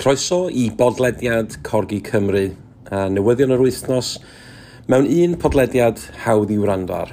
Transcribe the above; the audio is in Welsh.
Croeso i bodlediad Corgi Cymru a newyddion yr wythnos mewn un podlediad hawdd i wrando ar.